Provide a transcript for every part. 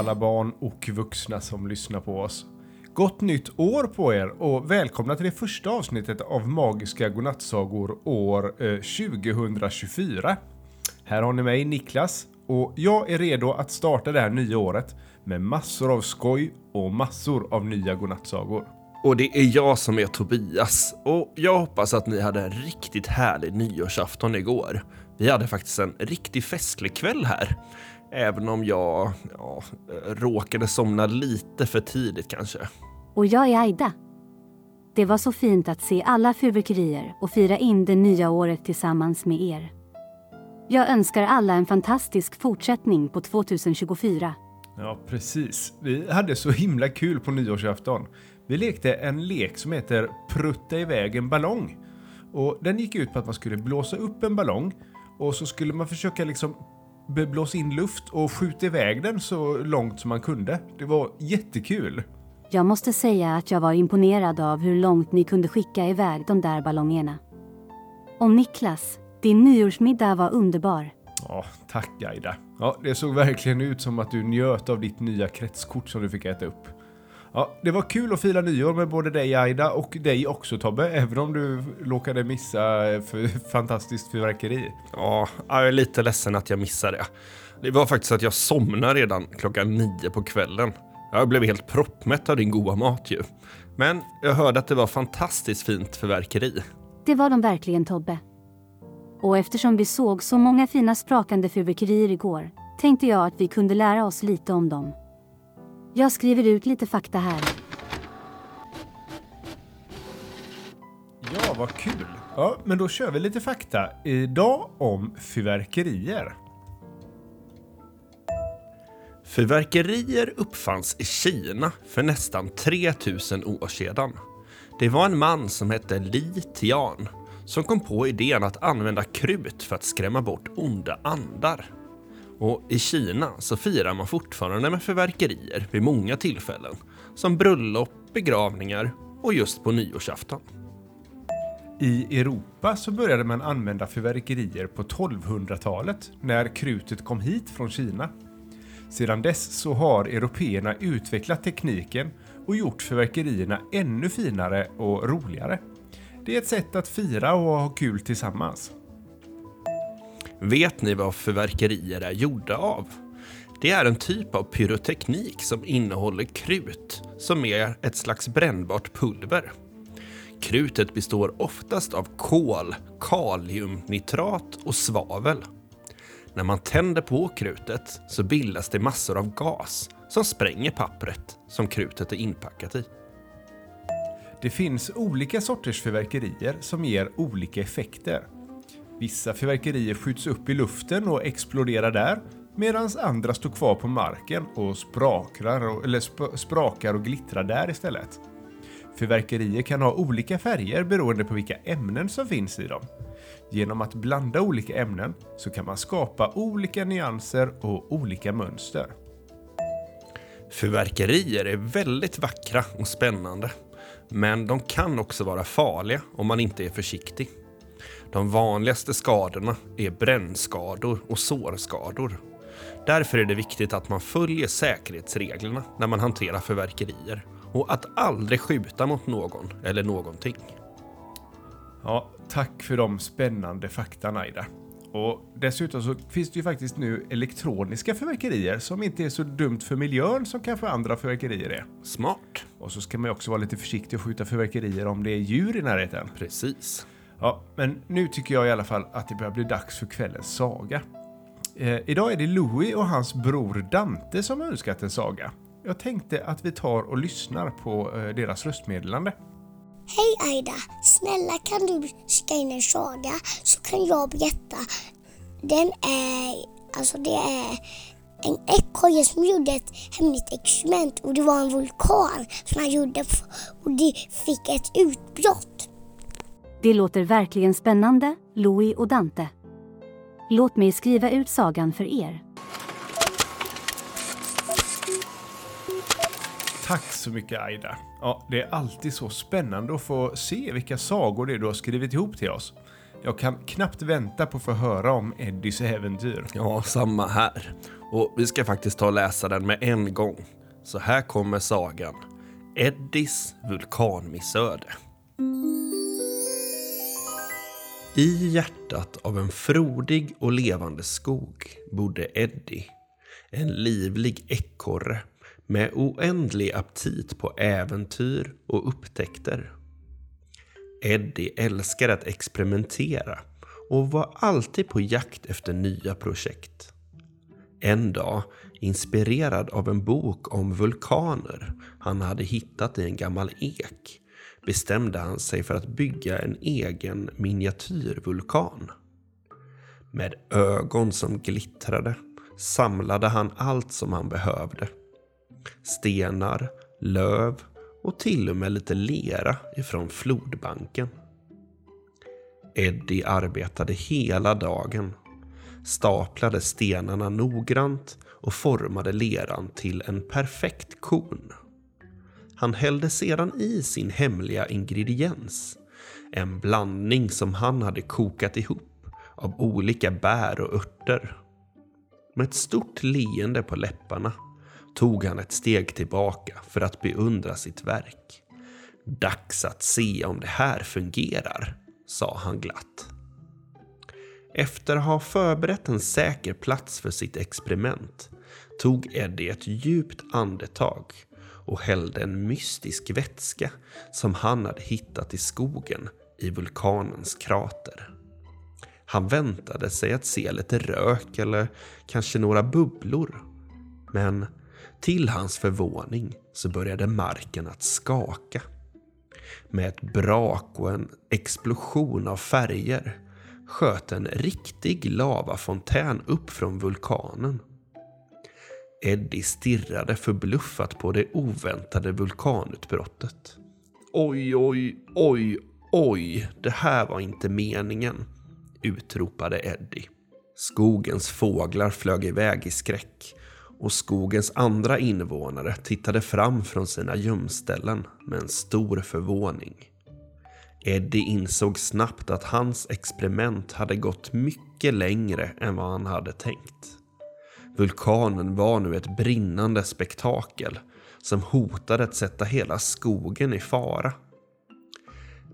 alla barn och vuxna som lyssnar på oss. Gott nytt år på er och välkomna till det första avsnittet av Magiska godnattsagor år eh, 2024. Här har ni mig Niklas och jag är redo att starta det här nya året med massor av skoj och massor av nya godnattsagor. Och det är jag som är Tobias och jag hoppas att ni hade en riktigt härlig nyårsafton igår. Vi hade faktiskt en riktigt festlig kväll här. Även om jag ja, råkade somna lite för tidigt kanske. Och jag är Aida. Det var så fint att se alla fyrverkerier och fira in det nya året tillsammans med er. Jag önskar alla en fantastisk fortsättning på 2024. Ja, precis. Vi hade så himla kul på nyårsafton. Vi lekte en lek som heter Prutta iväg en ballong. Och den gick ut på att man skulle blåsa upp en ballong och så skulle man försöka liksom blåsa in luft och skjuta iväg den så långt som man kunde. Det var jättekul. Jag måste säga att jag var imponerad av hur långt ni kunde skicka iväg de där ballongerna. Och Niklas, din nyårsmiddag var underbar. Ja, tack Aida. Ja, det såg verkligen ut som att du njöt av ditt nya kretskort som du fick äta upp. Ja, det var kul att fira nyår med både dig Aida och dig också Tobbe, även om du råkade missa för fantastiskt fyrverkeri. Ja, jag är lite ledsen att jag missade det. Det var faktiskt att jag somnade redan klockan nio på kvällen. Jag blev helt proppmätt av din goda mat ju. Men jag hörde att det var fantastiskt fint fyrverkeri. Det var de verkligen Tobbe. Och eftersom vi såg så många fina sprakande fyrverkerier igår tänkte jag att vi kunde lära oss lite om dem. Jag skriver ut lite fakta här. Ja, vad kul! Ja, men då kör vi lite fakta. Idag om fyrverkerier. Fyrverkerier uppfanns i Kina för nästan 3000 år sedan. Det var en man som hette Li Tian som kom på idén att använda krut för att skrämma bort onda andar. Och i Kina så firar man fortfarande med fyrverkerier vid många tillfällen. Som bröllop, begravningar och just på nyårsafton. I Europa så började man använda fyrverkerier på 1200-talet när krutet kom hit från Kina. Sedan dess så har européerna utvecklat tekniken och gjort fyrverkerierna ännu finare och roligare. Det är ett sätt att fira och ha kul tillsammans. Vet ni vad fyrverkerier är gjorda av? Det är en typ av pyroteknik som innehåller krut, som är ett slags brännbart pulver. Krutet består oftast av kol, kaliumnitrat och svavel. När man tänder på krutet så bildas det massor av gas som spränger pappret som krutet är inpackat i. Det finns olika sorters fyrverkerier som ger olika effekter. Vissa fyrverkerier skjuts upp i luften och exploderar där, medan andra står kvar på marken och sprakar och, eller sp sprakar och glittrar där istället. Fyrverkerier kan ha olika färger beroende på vilka ämnen som finns i dem. Genom att blanda olika ämnen så kan man skapa olika nyanser och olika mönster. Fyrverkerier är väldigt vackra och spännande. Men de kan också vara farliga om man inte är försiktig. De vanligaste skadorna är brännskador och sårskador. Därför är det viktigt att man följer säkerhetsreglerna när man hanterar fyrverkerier och att aldrig skjuta mot någon eller någonting. Ja, tack för de spännande fakta Naida. Och dessutom så finns det ju faktiskt nu elektroniska fyrverkerier som inte är så dumt för miljön som kanske andra fyrverkerier är. Smart. Och så ska man ju också vara lite försiktig och skjuta fyrverkerier om det är djur i närheten. Precis. Ja, men nu tycker jag i alla fall att det börjar bli dags för kvällens saga. Eh, idag är det Louis och hans bror Dante som har önskat en saga. Jag tänkte att vi tar och lyssnar på eh, deras röstmeddelande. Hej Aida! Snälla kan du skicka in en saga så kan jag berätta. Den är, alltså det är en ekorre som gjorde ett hemligt experiment och det var en vulkan som han gjorde och det fick ett utbrott. Det låter verkligen spännande, Louis och Dante. Låt mig skriva ut sagan för er. Tack så mycket Aida. Ja, det är alltid så spännande att få se vilka sagor det är du har skrivit ihop till oss. Jag kan knappt vänta på att få höra om Eddies äventyr. Ja, samma här. Och vi ska faktiskt ta och läsa den med en gång. Så här kommer sagan. Eddies vulkanmissöde. I hjärtat av en frodig och levande skog bodde Eddie. En livlig ekorre med oändlig aptit på äventyr och upptäckter. Eddie älskade att experimentera och var alltid på jakt efter nya projekt. En dag, inspirerad av en bok om vulkaner han hade hittat i en gammal ek, bestämde han sig för att bygga en egen miniatyrvulkan. Med ögon som glittrade samlade han allt som han behövde. Stenar, löv och till och med lite lera ifrån flodbanken. Eddie arbetade hela dagen, staplade stenarna noggrant och formade leran till en perfekt kon. Han hällde sedan i sin hemliga ingrediens, en blandning som han hade kokat ihop av olika bär och örter. Med ett stort leende på läpparna tog han ett steg tillbaka för att beundra sitt verk. Dags att se om det här fungerar, sa han glatt. Efter att ha förberett en säker plats för sitt experiment tog Eddie ett djupt andetag och hällde en mystisk vätska som han hade hittat i skogen i vulkanens krater. Han väntade sig att se lite rök eller kanske några bubblor. Men till hans förvåning så började marken att skaka. Med ett brak och en explosion av färger sköt en riktig lavafontän upp från vulkanen. Eddie stirrade förbluffat på det oväntade vulkanutbrottet. Oj, oj, oj, oj, det här var inte meningen, utropade Eddie. Skogens fåglar flög iväg i skräck och skogens andra invånare tittade fram från sina gömställen med en stor förvåning. Eddie insåg snabbt att hans experiment hade gått mycket längre än vad han hade tänkt. Vulkanen var nu ett brinnande spektakel som hotade att sätta hela skogen i fara.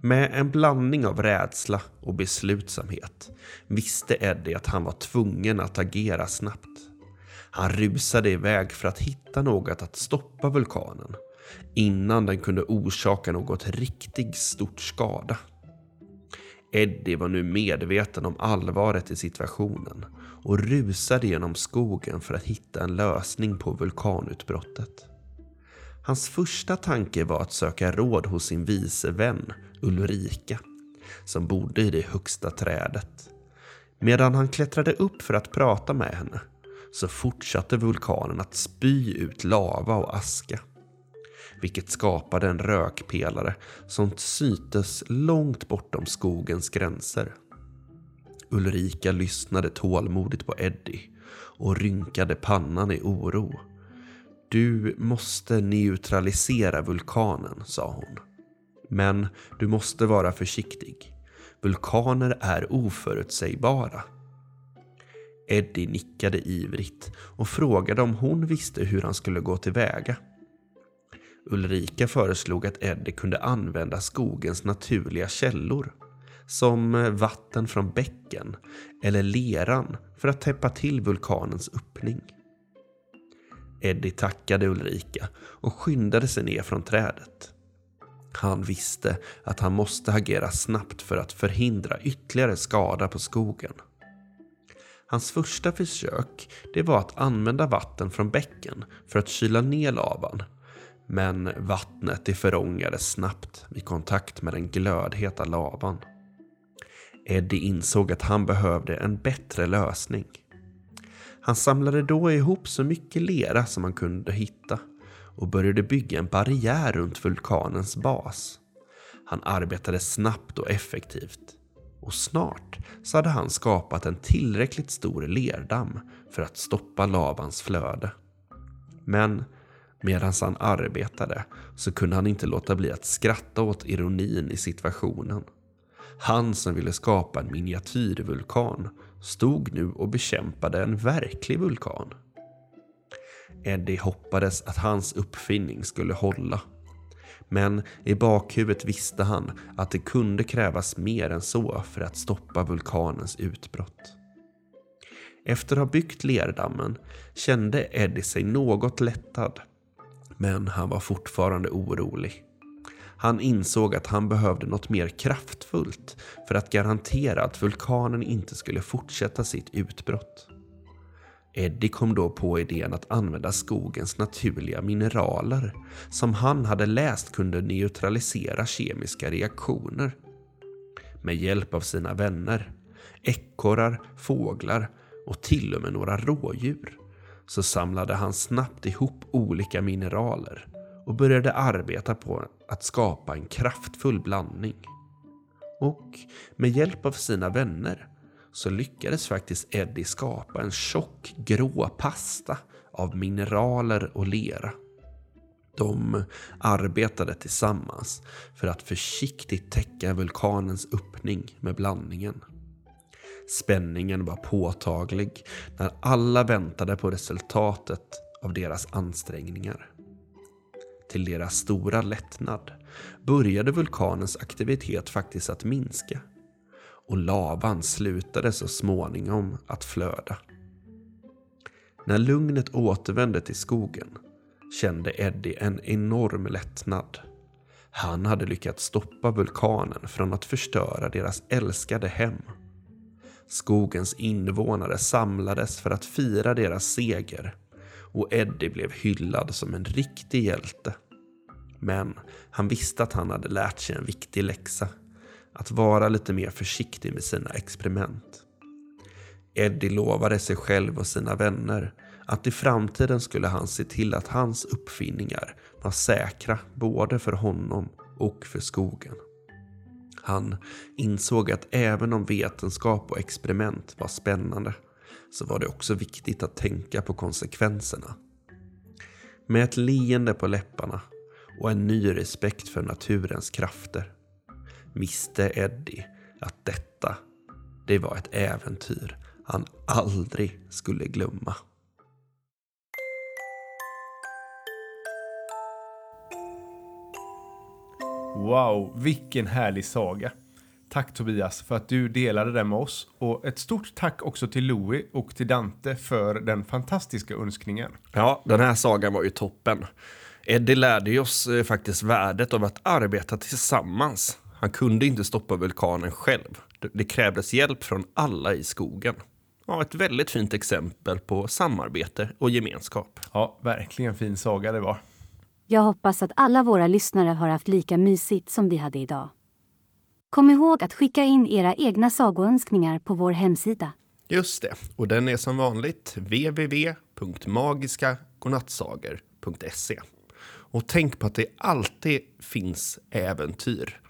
Med en blandning av rädsla och beslutsamhet visste Eddie att han var tvungen att agera snabbt. Han rusade iväg för att hitta något att stoppa vulkanen innan den kunde orsaka något riktigt stort skada. Eddie var nu medveten om allvaret i situationen och rusade genom skogen för att hitta en lösning på vulkanutbrottet. Hans första tanke var att söka råd hos sin vice vän Ulrika som bodde i det högsta trädet. Medan han klättrade upp för att prata med henne så fortsatte vulkanen att spy ut lava och aska. Vilket skapade en rökpelare som syntes långt bortom skogens gränser. Ulrika lyssnade tålmodigt på Eddie och rynkade pannan i oro. Du måste neutralisera vulkanen, sa hon. Men du måste vara försiktig. Vulkaner är oförutsägbara. Eddie nickade ivrigt och frågade om hon visste hur han skulle gå tillväga. Ulrika föreslog att Eddie kunde använda skogens naturliga källor som eh, vatten från bäcken eller leran för att täppa till vulkanens öppning. Eddie tackade Ulrika och skyndade sig ner från trädet. Han visste att han måste agera snabbt för att förhindra ytterligare skada på skogen. Hans första försök det var att använda vatten från bäcken för att kyla ner lavan. Men vattnet det förångades snabbt vid kontakt med den glödheta lavan. Eddie insåg att han behövde en bättre lösning. Han samlade då ihop så mycket lera som han kunde hitta och började bygga en barriär runt vulkanens bas. Han arbetade snabbt och effektivt och snart så hade han skapat en tillräckligt stor lerdamm för att stoppa lavans flöde. Men medan han arbetade så kunde han inte låta bli att skratta åt ironin i situationen. Han som ville skapa en miniatyrvulkan stod nu och bekämpade en verklig vulkan. Eddie hoppades att hans uppfinning skulle hålla. Men i bakhuvudet visste han att det kunde krävas mer än så för att stoppa vulkanens utbrott. Efter att ha byggt lerdammen kände Eddie sig något lättad. Men han var fortfarande orolig. Han insåg att han behövde något mer kraftfullt för att garantera att vulkanen inte skulle fortsätta sitt utbrott. Eddie kom då på idén att använda skogens naturliga mineraler som han hade läst kunde neutralisera kemiska reaktioner. Med hjälp av sina vänner, ekorrar, fåglar och till och med några rådjur så samlade han snabbt ihop olika mineraler och började arbeta på att skapa en kraftfull blandning. Och med hjälp av sina vänner så lyckades faktiskt Eddie skapa en tjock grå pasta av mineraler och lera. De arbetade tillsammans för att försiktigt täcka vulkanens öppning med blandningen. Spänningen var påtaglig när alla väntade på resultatet av deras ansträngningar. Till deras stora lättnad började vulkanens aktivitet faktiskt att minska och lavan slutade så småningom att flöda. När lugnet återvände till skogen kände Eddie en enorm lättnad. Han hade lyckats stoppa vulkanen från att förstöra deras älskade hem. Skogens invånare samlades för att fira deras seger och Eddie blev hyllad som en riktig hjälte. Men han visste att han hade lärt sig en viktig läxa. Att vara lite mer försiktig med sina experiment. Eddie lovade sig själv och sina vänner att i framtiden skulle han se till att hans uppfinningar var säkra både för honom och för skogen. Han insåg att även om vetenskap och experiment var spännande så var det också viktigt att tänka på konsekvenserna. Med ett leende på läpparna och en ny respekt för naturens krafter visste Eddie att detta, det var ett äventyr han aldrig skulle glömma. Wow, vilken härlig saga. Tack Tobias för att du delade den med oss och ett stort tack också till Louis och till Dante för den fantastiska önskningen. Ja, den här sagan var ju toppen. Eddie lärde ju oss eh, faktiskt värdet av att arbeta tillsammans. Han kunde inte stoppa vulkanen själv. Det krävdes hjälp från alla i skogen. Ja, ett väldigt fint exempel på samarbete och gemenskap. Ja, verkligen fin saga det var. Jag hoppas att alla våra lyssnare har haft lika mysigt som vi hade idag. Kom ihåg att skicka in era egna sagoönskningar på vår hemsida. Just det, och den är som vanligt www.magiskagodnattsagor.se. Och tänk på att det alltid finns äventyr.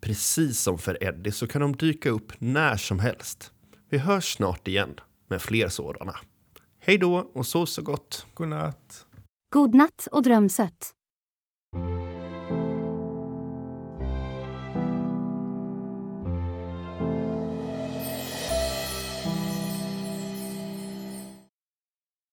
Precis som för Eddie så kan de dyka upp när som helst. Vi hörs snart igen med fler sådana. Hej då och sov så gott. Godnatt. God natt och dröm sött.